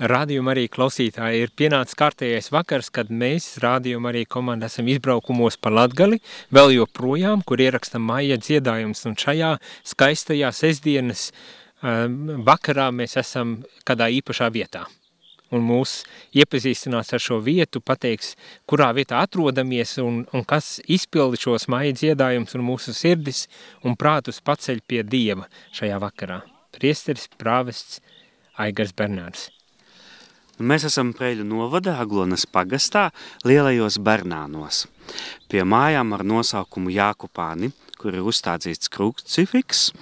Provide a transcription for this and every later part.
Rādījuma arī klausītāji ir pienācis kārtējais vakars, kad mēs rādījuma arī komanda esam izbraukumos pa Latgali, vēl joprojām, kur ierakstam maija dziedājums, un šajā skaistajā sestdienas uh, vakarā mēs esam kādā īpašā vietā. Un mūs iepazīstinās ar šo vietu, pateiks, kurā vietā atrodamies un, un kas izpildi šos maija dziedājumus un mūsu sirdis un prātus paceļ pie Dieva šajā vakarā. Priesteris, prāvests, Aigars Bernārds. Mēs esam Preļu novada Aglonas pagastā lielajos Bernānos. Pie mājām ar nosaukumu Jākupāni, kur ir uzstādzīts krucifiks,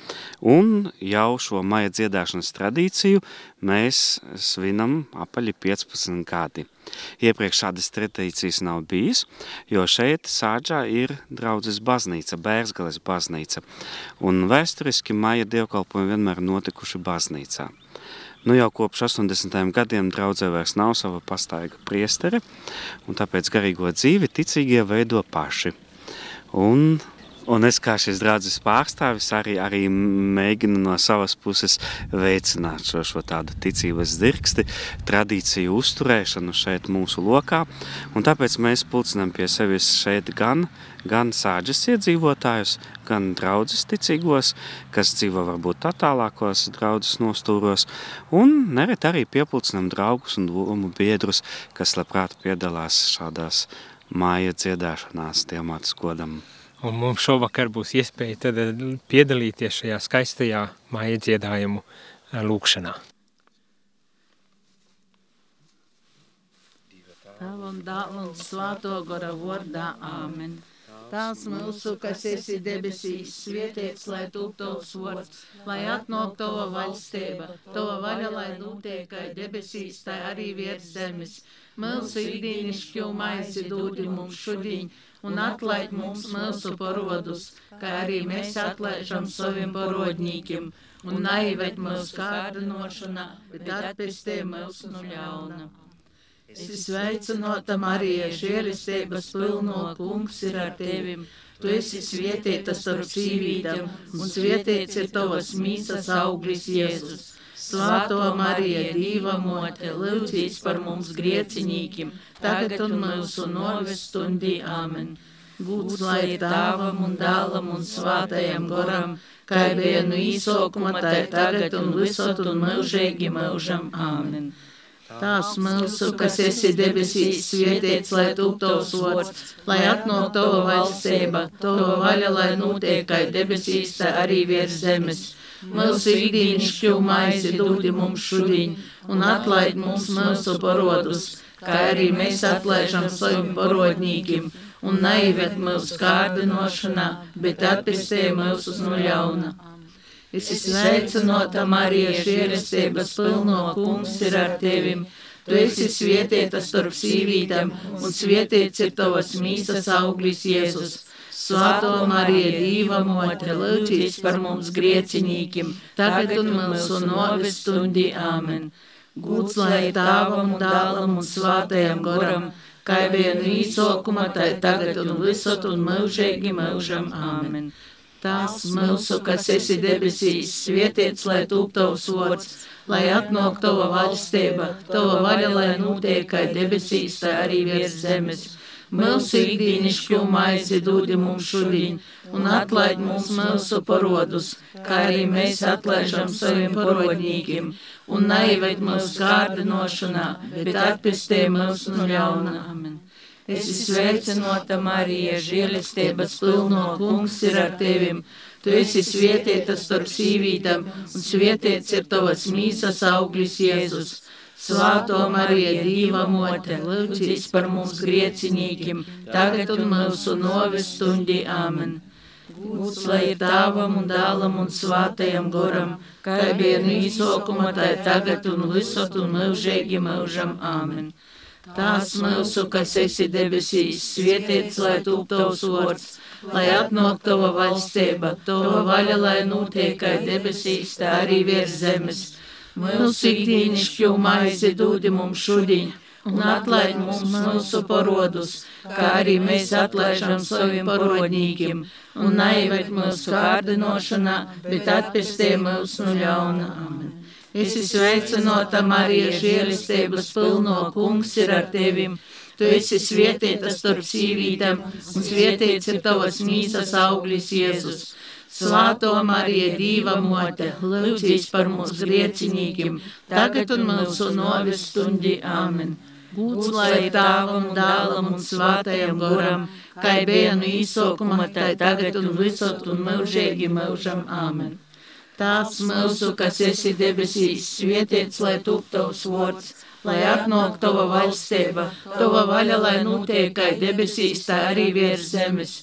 un jau šo maija dziedāšanas tradīciju mēs svinam apaļi 15 gadi. Iepriekš šādas tradīcijas nav bijis, jo šeit sāģā ir draudzes baznīca, Bērsgales baznīca, un vēsturiski maija dievkalpojumi vienmēr notikuši baznīcā. Nu jau kopš 80. gadiem draudzē vairs nav sava pastaiga priestere, un tāpēc garīgo dzīvi ticīgie veido paši. Un Un es kā šis draudzes pārstāvis arī, arī mēģinu no savas puses veicināt šo, šo tādu ticības dirksti, tradīciju uzturēšanu šeit mūsu lokā. Un tāpēc mēs pulcinām pie sevis šeit gan, gan sāģes iedzīvotājus, gan draudzes ticīgos, kas dzīvo varbūt attālākos draudzes nostūros. Un neret arī piepulcinām draugus un domu biedrus, kas labprāt piedalās šādās māja dziedāšanās Dievmātes godam. Un mums šovakar būs iespēja tad eh, piedalīties šajā skaistajā māja dziedājumu eh, lūkšanā. Tavam dālam svāto gara vordā, āmen. Tās mūsu, kas esi debesīs, svietiets, lai tūp tavs vārds, lai atnāk tava valstība, tava vaļa, lai notiek, kā debesīs, tā arī virs zemes. Mūsu ikdienišķo maizi dūdi mums šodien un atlaid mums mūsu parodus, kā arī mēs atlaižam saviem parodnīkiem, un naivēt mūsu kārdinošanā, bet atpestē mūsu no ļauna. Es sveicinota Marija, žēlistības pilno kungs ir ar tevim. Tu esi svietieta starp sīvītām, un svietiets ir tavas mīsas auglis Jēzus. Svētā Marija, Dieva mote, lūdzīs par mums griecinīkim, tagad un mūsu novestundī āmen. Būs lai tāvam un dālam un svātajam goram, kā no īsokuma, tā ir tagad un visot un mūžīgi mūžam āmen. Tās mūsu, kas esi debesīs, svietiets, lai tu tavs vārds, lai atnāk tava valstība, tava vaļa, lai notiek, kā debesīs, tā arī virs zemes. Mūsu ikdienišķo maizi dūdi mums šodien, un atlaid mums mūsu parodus, kā arī mēs atlaižam saviem parodnīkiem, un naivet mūsu kārdinošanā, bet atpestē mūsu no ļauna. Es esmu sveicinota Marija, žēlestības pilno kungs ir ar tevim. Tu esi svietieta starp sīvītām, un svietiets ir tavas mīsas auglis Jēzus. Svētā Marija, Dīva mote, lūdzīs par mums griecinīkim, tagad un mūsu novestundi āmen. Gūts lai tāvam un dālam un svātajam goram, kā vienu īsokuma, tai tagad un visot un mūžīgi mūžam āmen. Tās mūsu, kas esi debesīs, svietiets, lai tūp tavs vārds, lai atnāk tava valstība, tava vaļa, lai notiek kā debesīs, tā arī virs zemes. Mūsu ikdienišķo maizi dod mums šodien, un atlaid mums mūsu parodus, kā arī mēs atlaižam saviem parodnīkiem, un naivet mūsu kārdinošanā, bet atpestē mūsu no ļauna. Amen. Es esmu sveicinota Marija, žēlestības pilno kungs ir ar tevim. Tu esi svietieta starp sīvītām, un svietiets ir tavas mīsas auglis Jēzus. Svāto Marija, Dīva mote, lūdzīs par mums griecinīkim, tagad un mūsu novestundi āmen. Lūdz, lai ir tāvam un dālam un svātajam goram, kā bija no īsokuma, tā tagad un visot un mūžīgi mūžam āmen. Tās mūsu, kas esi debesīs, svietiets, lai tūp tavs vārds, lai atnāk tava valstība, tava vaļa, lai notiek kā debesīs, tā arī virs zemes Mūsu ikdienišķo maizi dūdi mums šodien, un atlaid mums mūsu parodus, kā arī mēs atlaižam saviem parodnīkiem, un naivet mūsu kārdinošanā, bet atpestē mūsu no ļauna. Amen. Esi sveicināta, Marija, žēlistības pilno kungs ir ar tevim. Tu esi svētīta starp sīvītēm, un svētīts ir tavas mīsas auglis Jēzus. Svāto Marija, Dīva mote, lūdzīs par mums griecinīgiem, tagad un mūsu novis stundi. Āmen. Gūts lai tāvam, dālam un svātajam goram, kā bija no īsokuma, tā tagad un visot un mūžīgi mūžam. Āmen. Tās mūsu, kas esi debesīs, svētīts, lai tūp tavs vārds lai atnāk tava valstība, tava vaļa, lai notiek kā debesīs, tā arī virs zemes.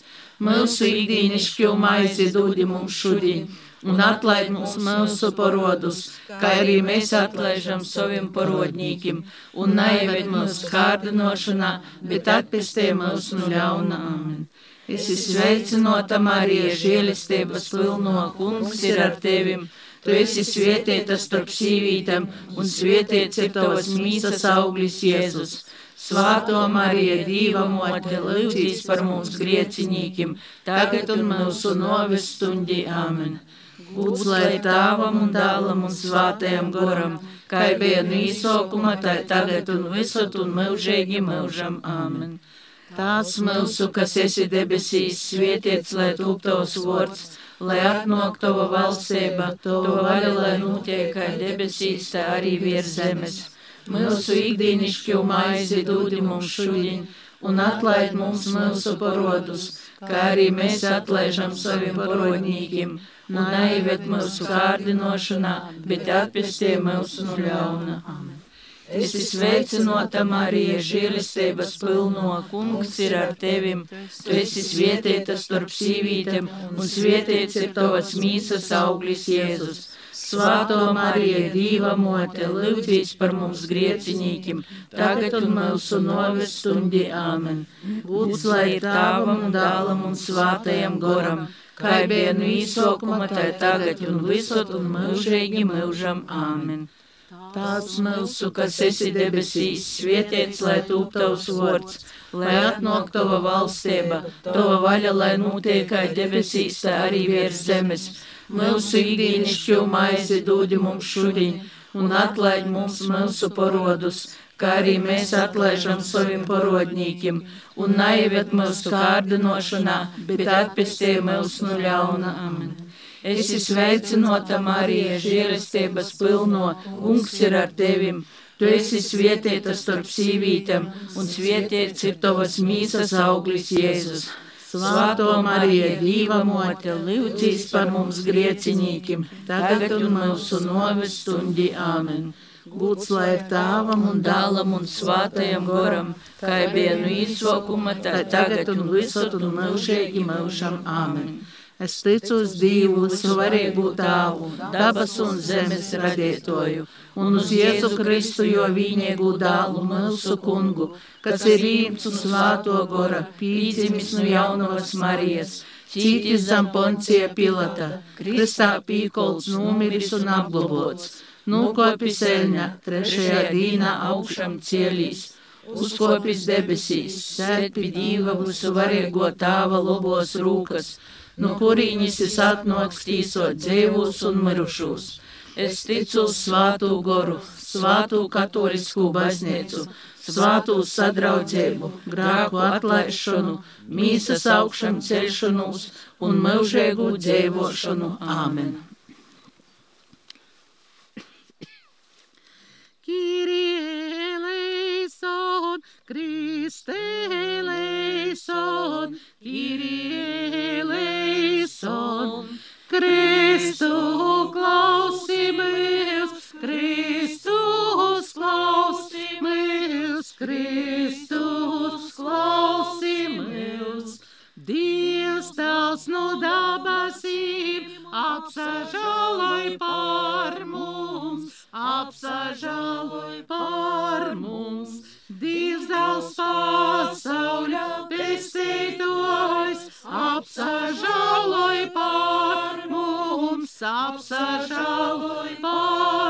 Mūsu ikdienišķo maizi dodi mums šodien, un atlaid mums mūsu parodus, kā arī mēs atlaižam saviem parodnīkim, un neieved mūsu kārdinošanā, bet atpestē mūsu no ļauna. Amen. Es esmu sveicinota Marija, žēlistības pilno kungs ir ar tevim Tu esi svētīta starp sīvītēm, un svētīts ir tavas mīsas auglis Jēzus. Svāto Marija, Dīva mote, lūdzīs par mums griecinīkim, tagad un mūsu novis stundī. Āmen. Gūts lai tāvam un dālam un svātajam goram, kā bija no īsokuma, tā tagad un visot un mūžīgi mūžam. Āmen. Tās mūsu, kas esi debesīs, svētīts, lai tūp tavs vārds lai atnāk tava valstība, tava vaļa, lai notiek kā debesīs, tā arī virs zemes. Mūsu ikdienišķo maizi dūdi mums šodien, un atlaid mums mūsu parodus, kā arī mēs atlaižam saviem parodnīkiem, un neived mūsu kārdinošanā, bet atpestī mūsu no ļauna. Amen. Es sveicināta, Marija, žēlistības pilno, kungs ir ar tevim. Tu esi svētīta starp sīvītēm, un svētīts ir tavas mīsas auglis Jēzus. Svāto Marija, Dīva mote, lūdzīs par mums griecinīkim, tagad un mūsu novestundi āmen. Būs lai tāvam, dālam un svātajam goram, kā bija no īsokuma, tā tagad un visot un mūžīgi mūžam āmen. Tās mūsu, kas esi debesīs, svētīts, lai tūp tavs vārds, lai atnāk tava valstība, tava vaļa, lai notiek kā debesīs, tā arī virs zemes. Mūsu ikdienišķo maizi dod mums šodien, un atlaid mums mūsu parodus, kā arī mēs atlaižam saviem parodnīkiem, un naiviet mūsu kārdinošanā, bet atpestē mūsu no ļauna. Amen. Es esmu sveicināta, Marija, žēlestības pilno, kungs ir ar tevim. Tu esi svētīta starp sīvītēm, un svētīts ir tavas mīsas auglis Jēzus. Svāto Mariju, Dīva mote, lūdzīs par mums griecinīkim, tagad un mūsu novestundi āmen. Būts lai ir tāvam un dālam un svātajam goram, kā bija no īsokuma, tā tagad un visot un mūžīgi mūžam āmen. Es ticu uz Dievu, svarīgu tāvu, dabas un zemes radītoju, un uz Jēzu Kristu, jo viņēgu dālu mūsu kungu, kas ir rīms un svāto gora, pīdzimis no jaunavas Marijas, cītis zem poncija pilata, Kristā pīkolts, numiris un apglobots, nukopis eļņa, trešajā dīnā augšam cielīs uzkopis debesīs, sēd pie Dieva visu varīgo tāva lobos rūkas, no kurienes es atnāks tīsot dzīvus un mirušos. Es ticu uz svātu goru, svātu katolisku baznīcu, svātu sadraudzību, grāku atlaišanu, mīsas augšanu celšanos un mūžīgu dzīvošanu. Āmen! Kyrie eleison, Christe eleison, Kyrie eleison. Kristu klausimies, Kristus klausimies, Kristus klausimies. Dievs tās no dabasīm apsažaloj par mums, apsažaloj par mums. Dievs tās pasauļa pestītojs apsažaloj par mums, apsažaloj par mums.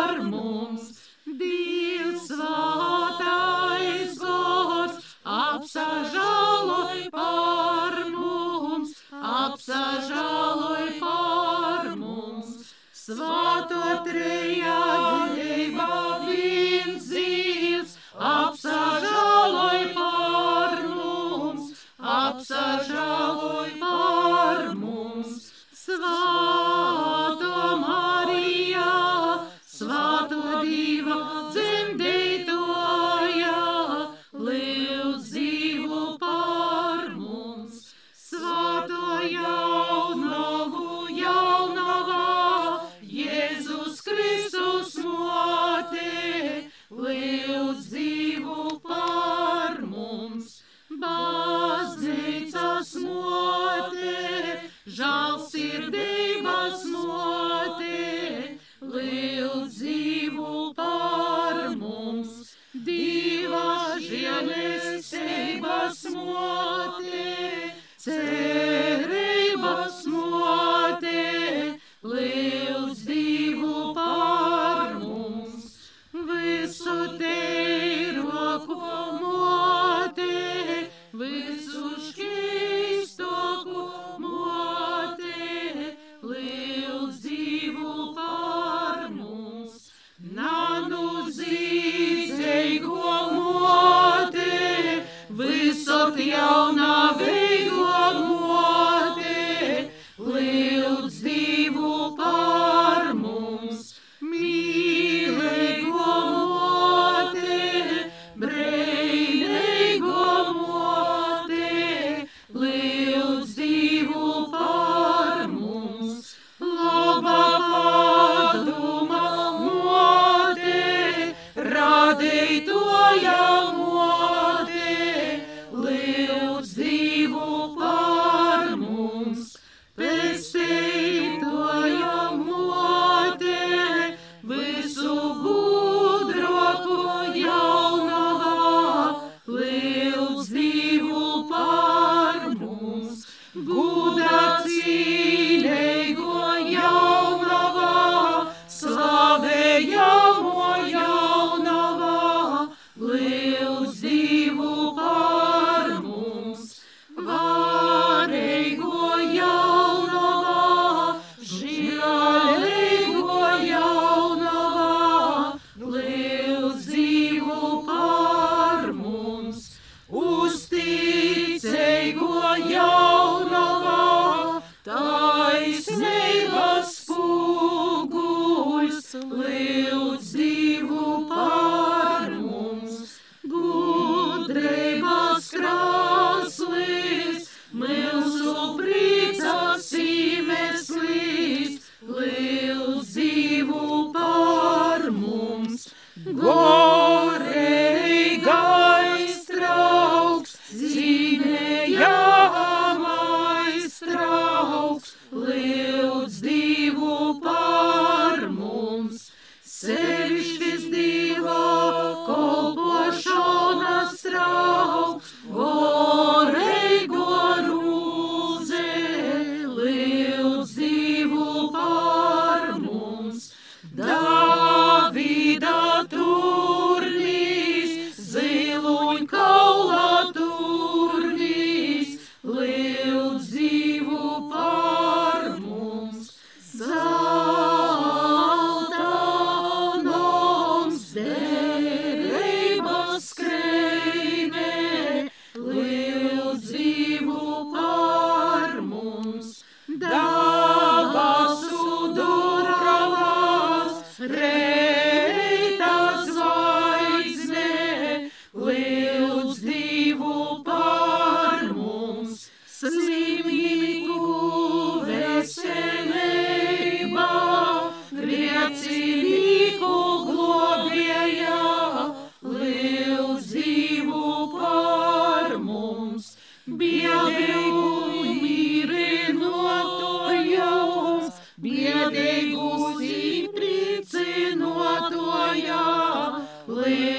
holy.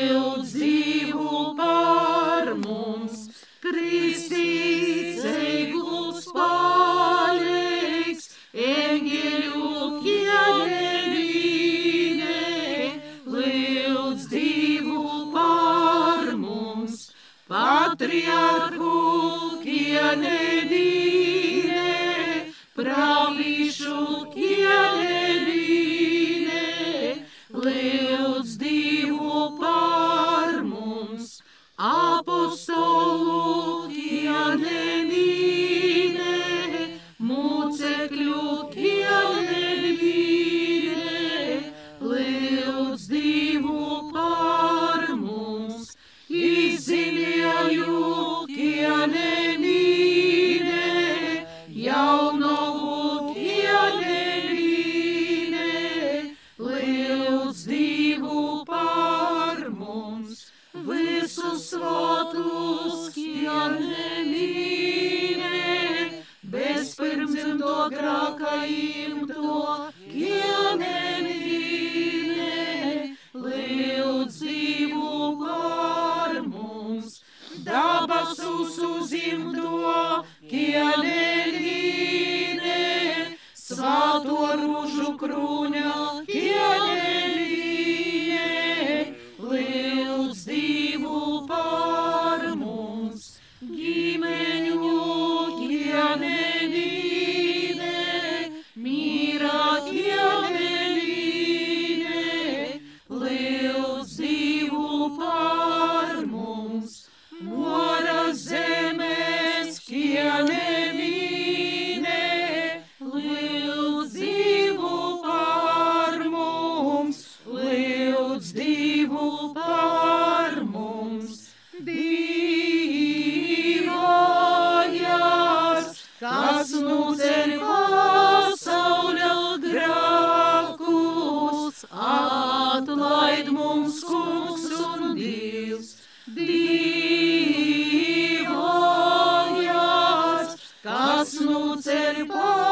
Kas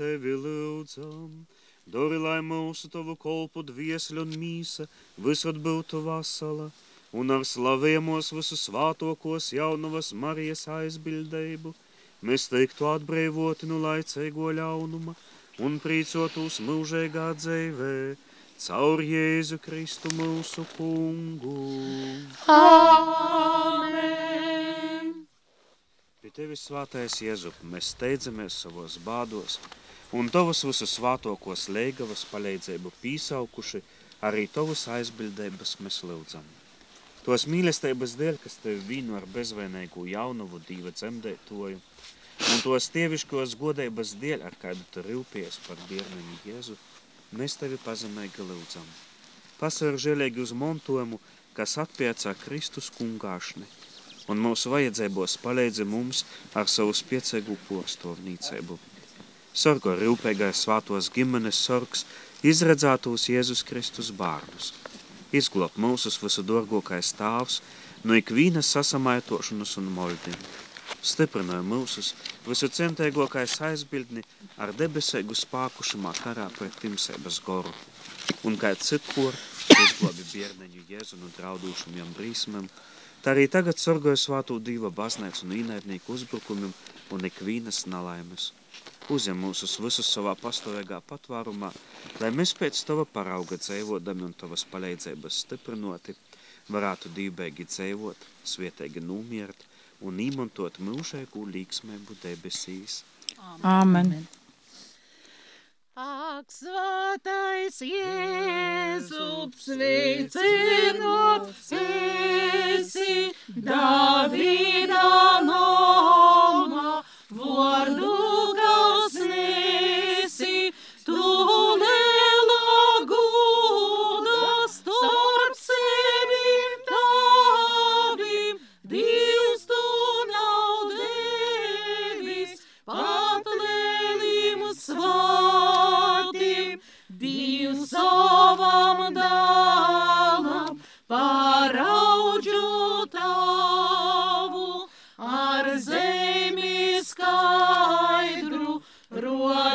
tevi lūdzam. Dori, lai mūsu tavu kolpu dviesļu un mīsa visur būtu vasala, un ar slavēmos visu svātokos jaunavas Marijas aizbildējumu, mēs teiktu atbrīvoti no laicīgo ļaunuma un prīcotos mūžīgā dzīvē, caur Jēzu Kristu mūsu kungu. Amen! Pie tevis svātais Jēzu, mēs steidzamies savos bādos, un tavus visus svātokos leigavas palīdzību pīsaukuši, arī tavus aizbildības mēs lūdzam. Tos mīlestības dēļ, kas tevi vīnu ar bezvainīgu jaunavu dīva dzemdētoju, un tos tieviškos godības dēļ, ar kādu tu rūpies par bērniņu Jēzu, mēs tevi pazemīgi lūdzam. Pasver žēlīgi uz montojumu, kas atpiecā Kristus kungāšni, un mūsu vajadzībos palīdzi mums ar savu spiecīgu postovnīcību. Sorgo rūpīgais svātos ģimenes sorgs, izredzētos Jēzus Kristus bārnus. Izglāb mūsus visu dārgākais tēvs no ikvienas sasamaitošanas un moldiem. Stiprināja mūsus visu centīgākais aizbildni ar debesīgu spēku šimā karā pret timsības goru. Un kā citkur izglābi bērneņu Jēzu no draudūšamiem brīsmēm, tā arī tagad sorgoja svātu diva baznīcu un īnaidnieku uzbrukumiem un ikvienas nelaimes. Uzņem mūsus visus savā pastāvīgā patvārumā, lai mēs pēc tava parauga dzīvodami un tavas palīdzības stiprinoti, varētu dīvbēgi dzīvot, svietīgi numiert un īmantot mūžēgu līksmēbu debesīs. Amen. Ak, svētais Jēzu, sveicinot esi Davida nomā, vārdu kas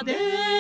で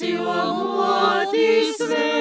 kas jo modis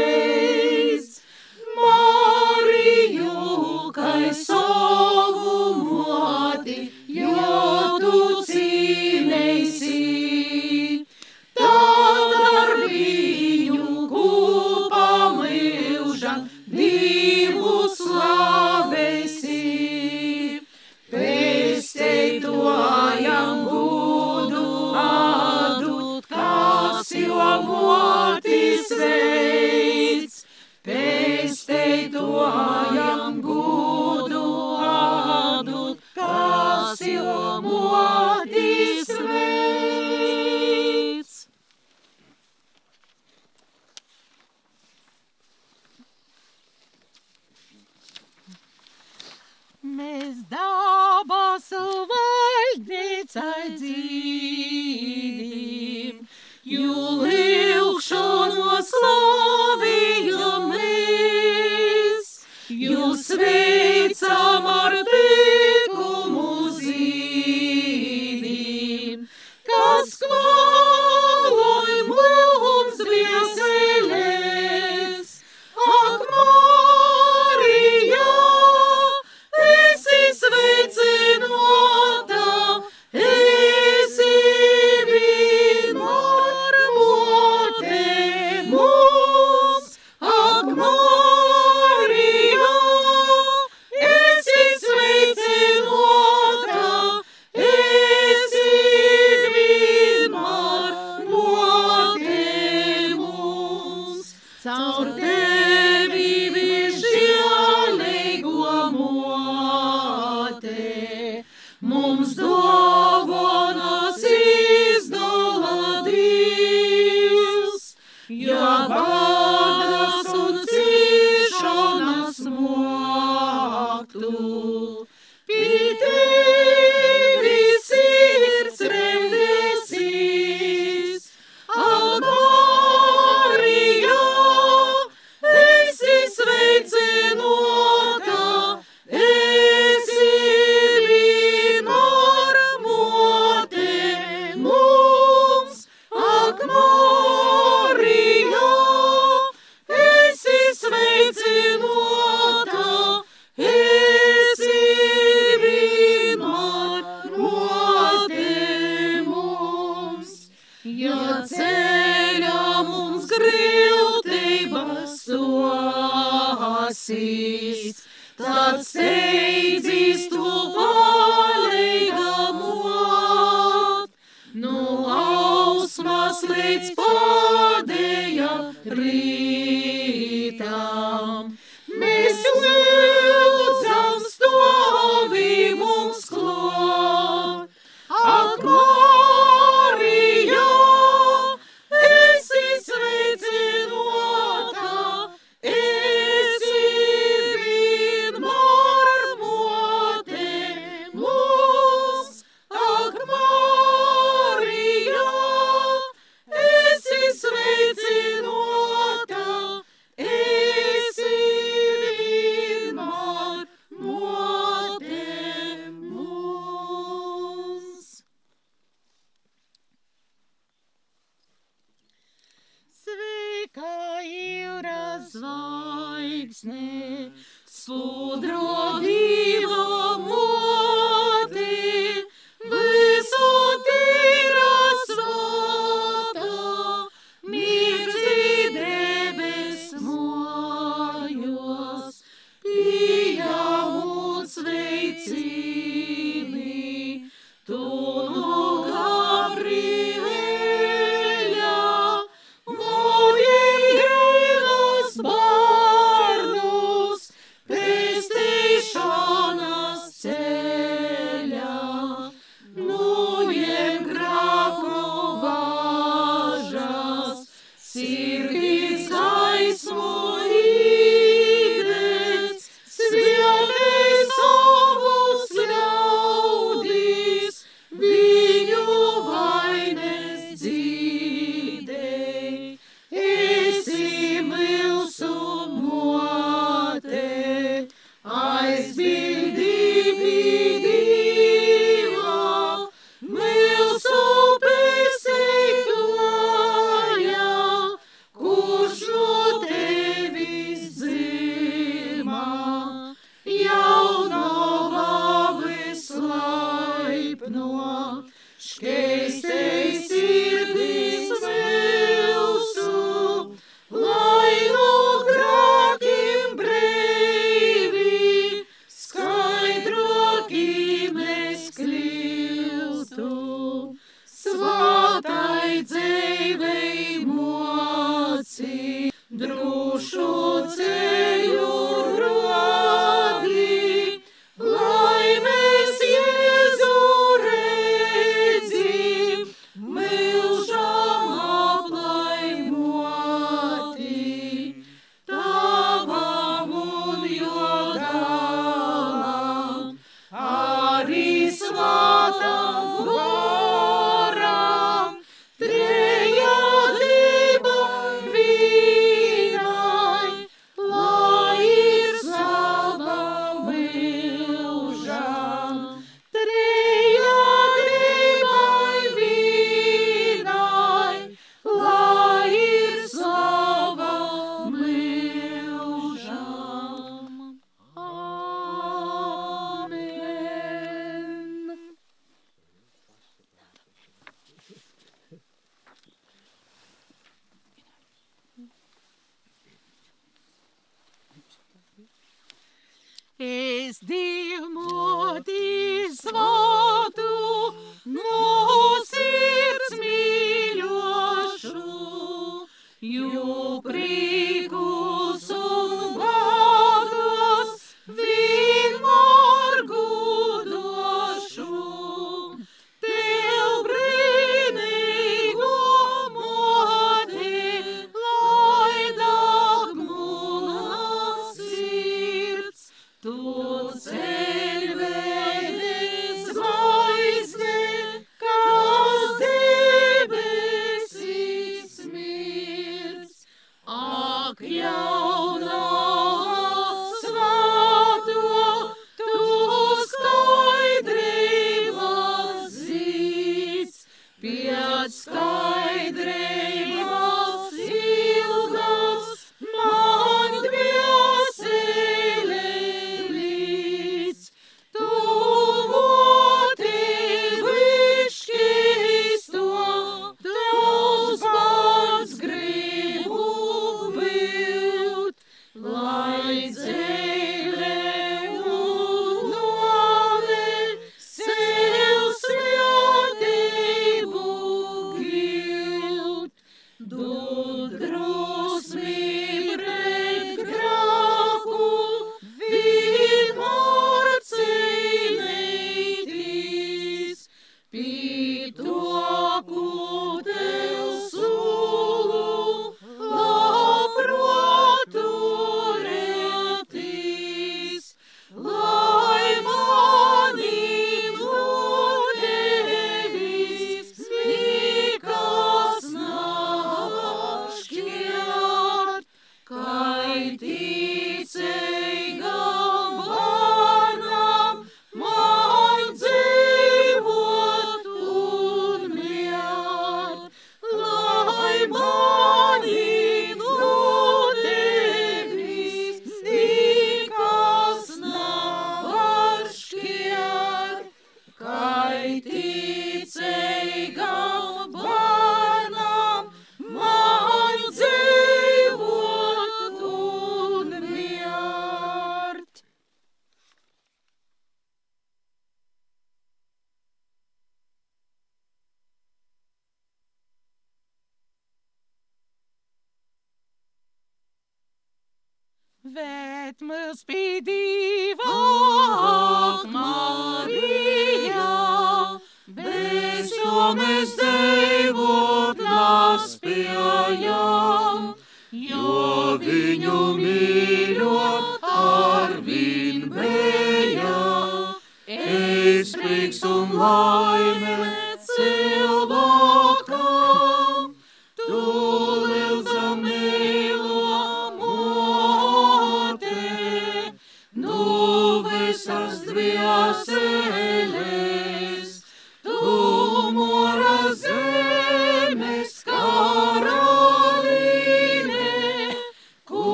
Es prieks un laime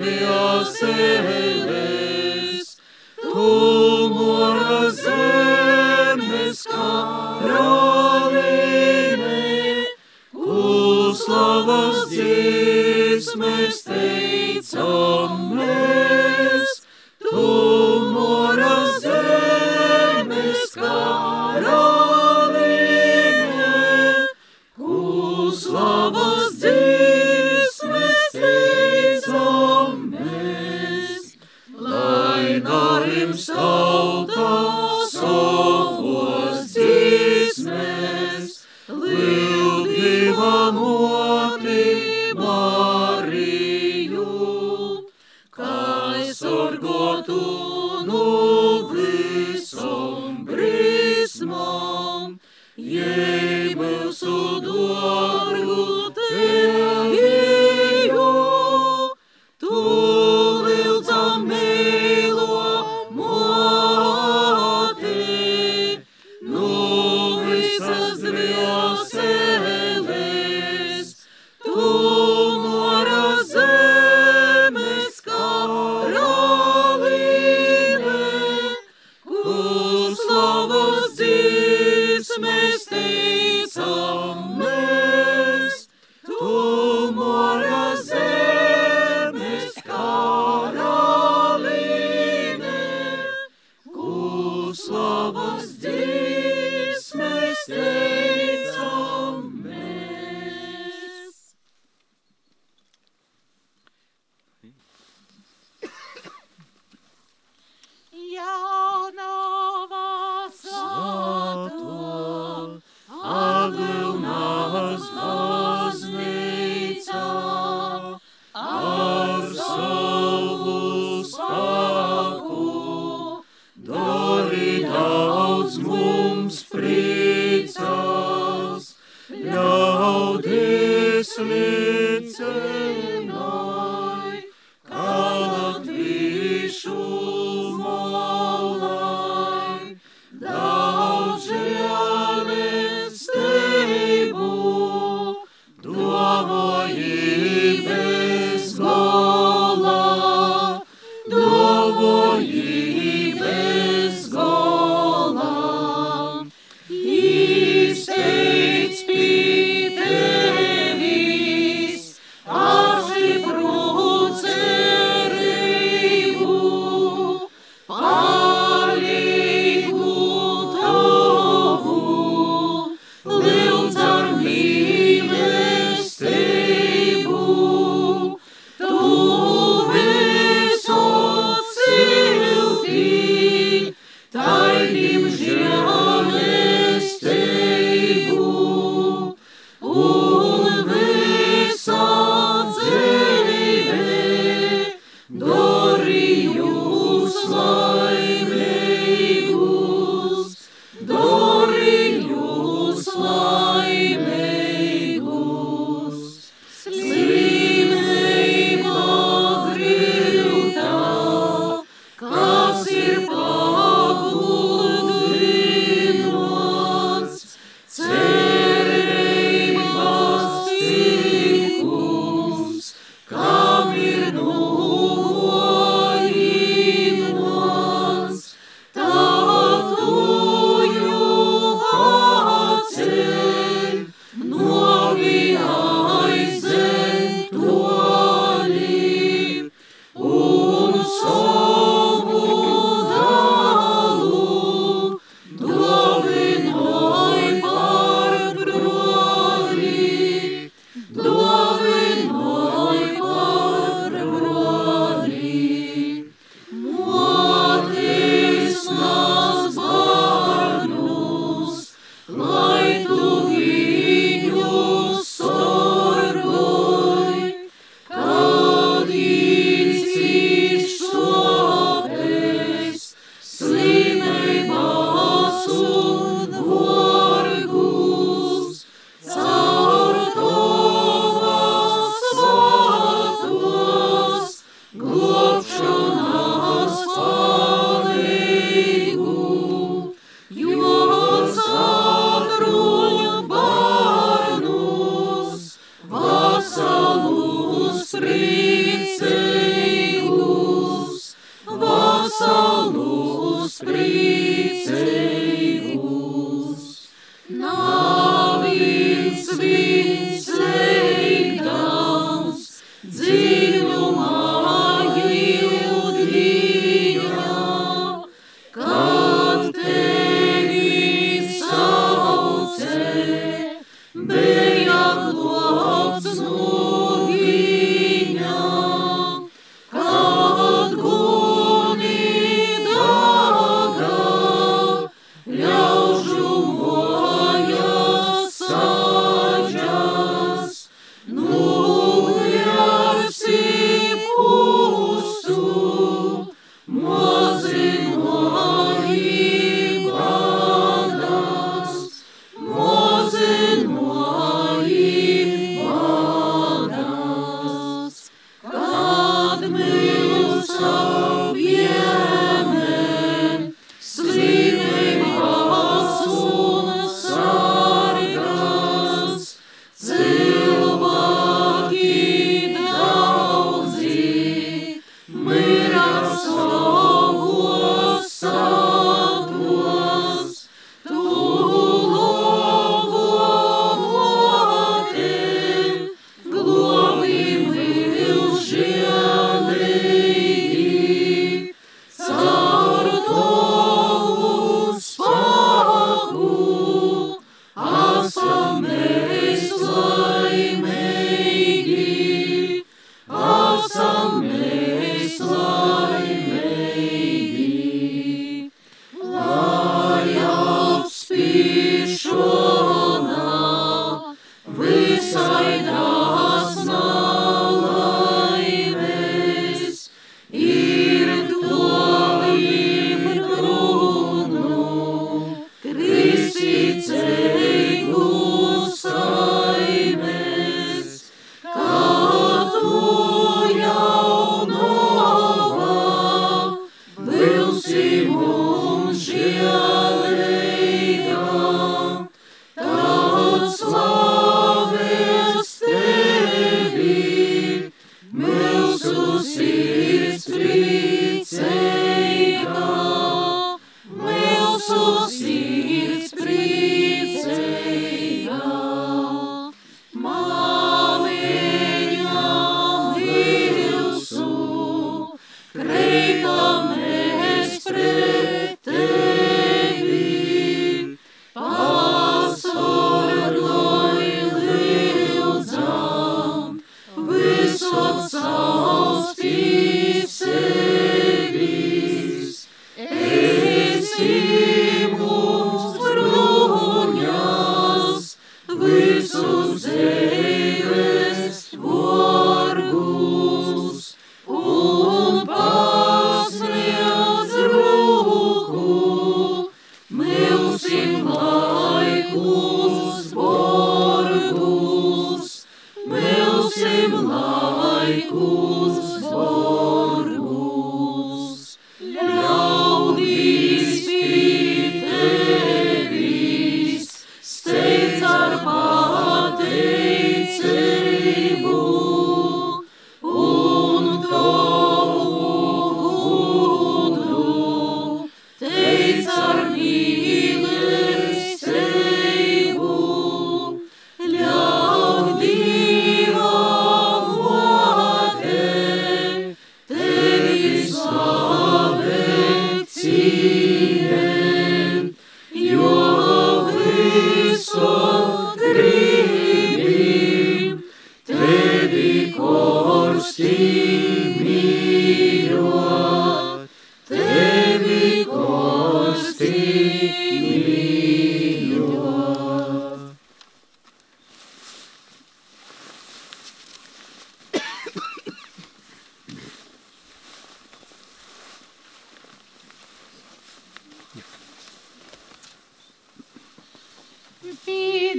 visas dvēseles,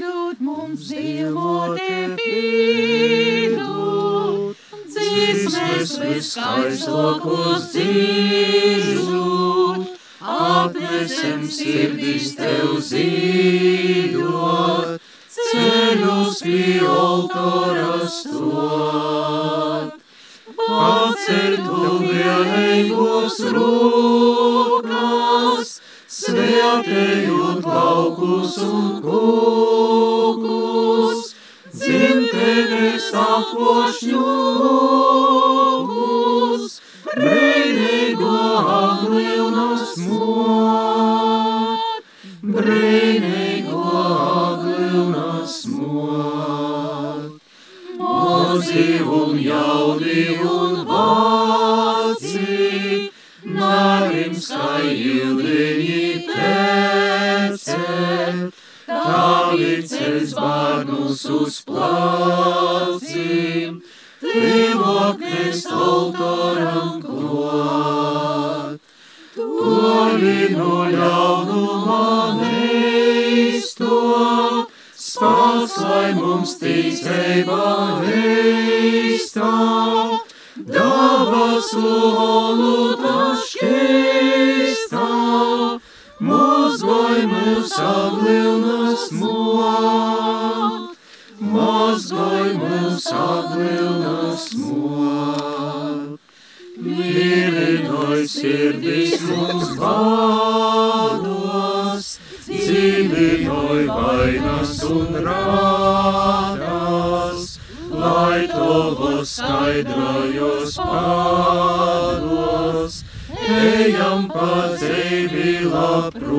Pīdot mums dzīvotē, pīdot, dzīsmes viskaistākos dzīvot, apnesem sirdis tev zīdot, ceļus pie altāra stot. Paceļ tu vienīgos rūkas, svētējot laukus un kūkus, dzimtenes aplošņus, brīnīgo aglīnas mot, brīnīgo aglīnas mot. Mozi un jauni un vāci, bārnus uz placim, tīvoknes autoram klāt. Toli no ļaunuma neisto, spāks, lai mums ticība heistā, dabas olūta šķīstā, mozgoj mūs aglilnas mot, mozgoj mūs aglilnas mot. Mīlinoj sirdis mums bādos, dzīvinoj vainas un rādas, lai tavos skaidrojos pādos, ejam pa dzīvi labprot.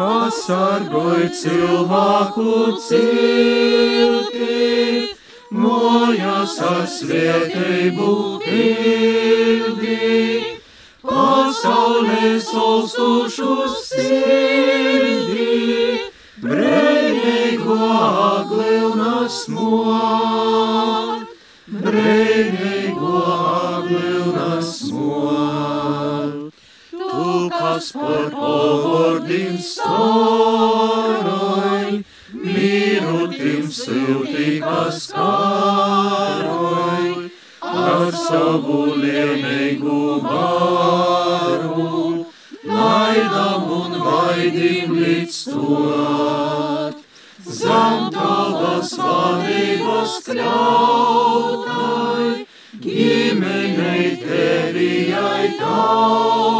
Pasargoj cilvēku cilti, mojas ar svētību pildi, pasaulē solstušu sirdī, brēnīgo aglilnas mot, nas pod povodnim staroj, mirutim silti paskaroj, ar savu lėmeigu varu, laidam un vaidim līdztuot, zem tavas vadības kļautai, gimenei tevi jai tau.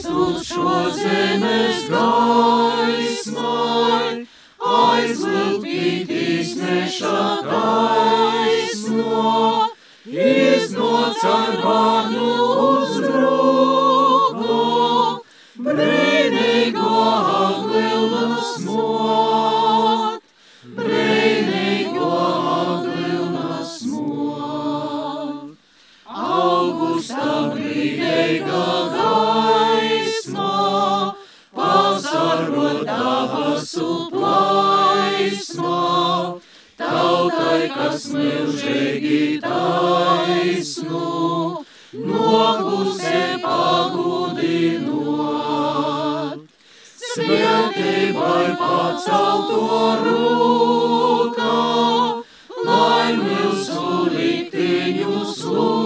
Jēzus šo zemes gaismai, aizlūgītīs nešā gaismo, iznāc ar vanu uz rogo, brīnīgo aglilnas mūžu. kas mūžīgi taisnu, nokuse pagudinot. Svētībai pacelto rūkā, lai mūsu liktiņu slūdz.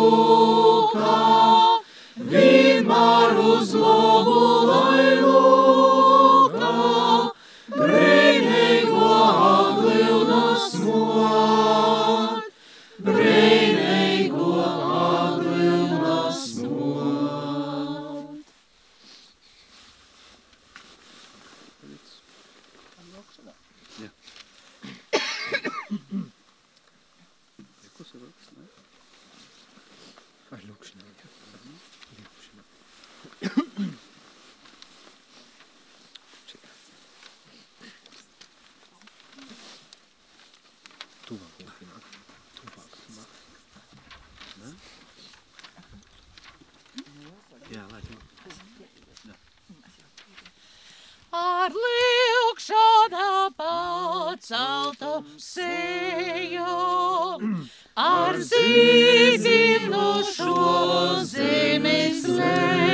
celtu seju, ar zīminu šo zīmi slēpju.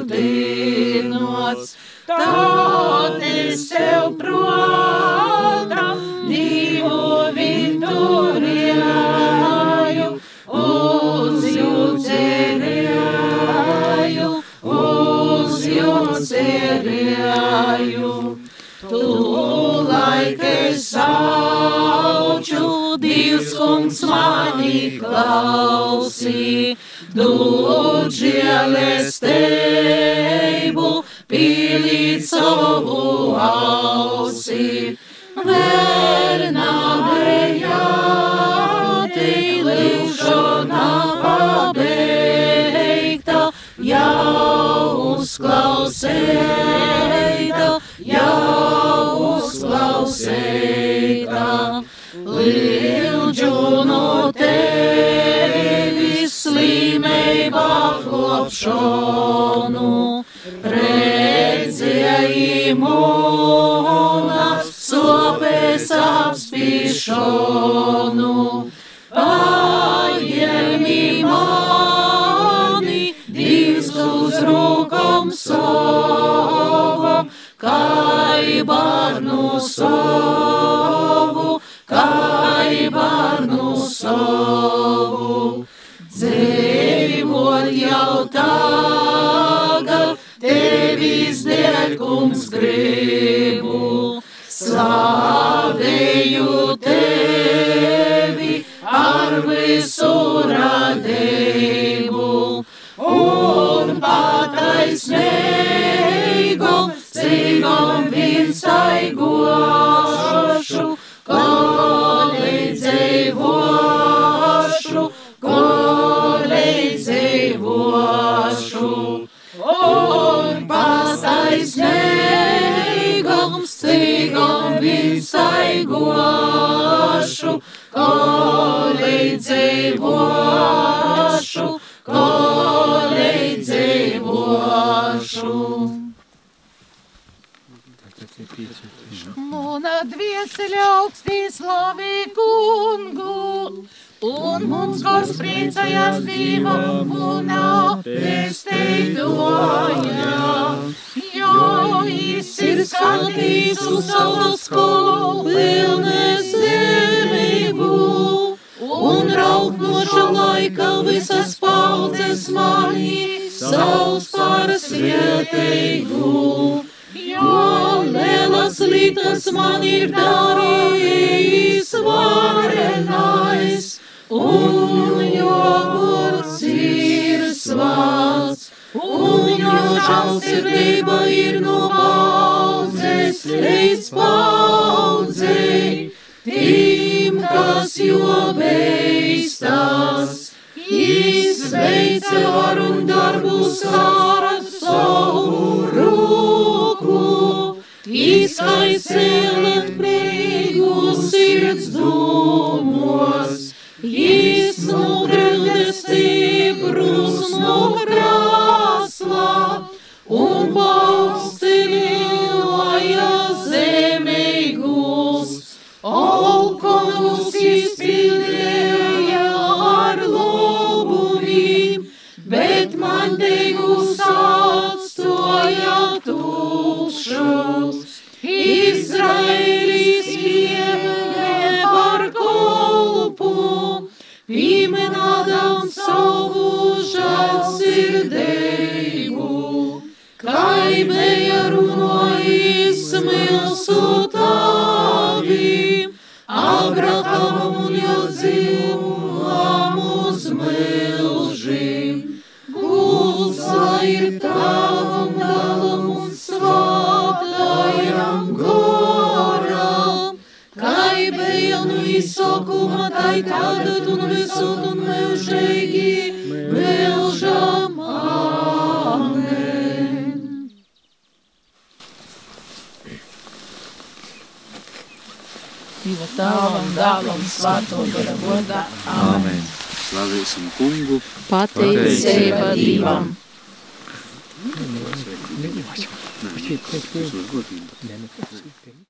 grūdinots, tad es tev prātā divu viturēju, uz jums cerēju, uz jums cerēju. Tu laikai sauču, Dievs kungs mani klausī, dod žēlestē. Mums gors priecājās Dievam mūnā pesteidoja. Jo viņš ir skatījis uz savas pilnēs zemību, un rauknoša laika visas paudzes mani savus par svieteigu. Jo lielas lietas man ir darījis varenais, un jo vārds ir svāts, un jo žēlsirdība ir no paudzes līdz paudzei, tiem, kas jo beistās. Izveica varu un darbus ar savu roku, izkaisēlēt prīgu sirds dūmos, iznūgrēlē stiprus no krāslā un paukstināja zemīgus. Aukonus izpildīja ar lobumiem, bet man degus atstoja tukšus. Izraēlis pieminādam savu žēlsirdību. Kai bija runājis milsu tavim, Abrahamam bija nu izsokuma, tai tagad un visur un mūžīgi, mūžam amen. Dieva tēvam, dēlam, svēto gara godā. Āmen. Slavēsim kungu. Pateicība Dievam. Nē, tas var godīgi.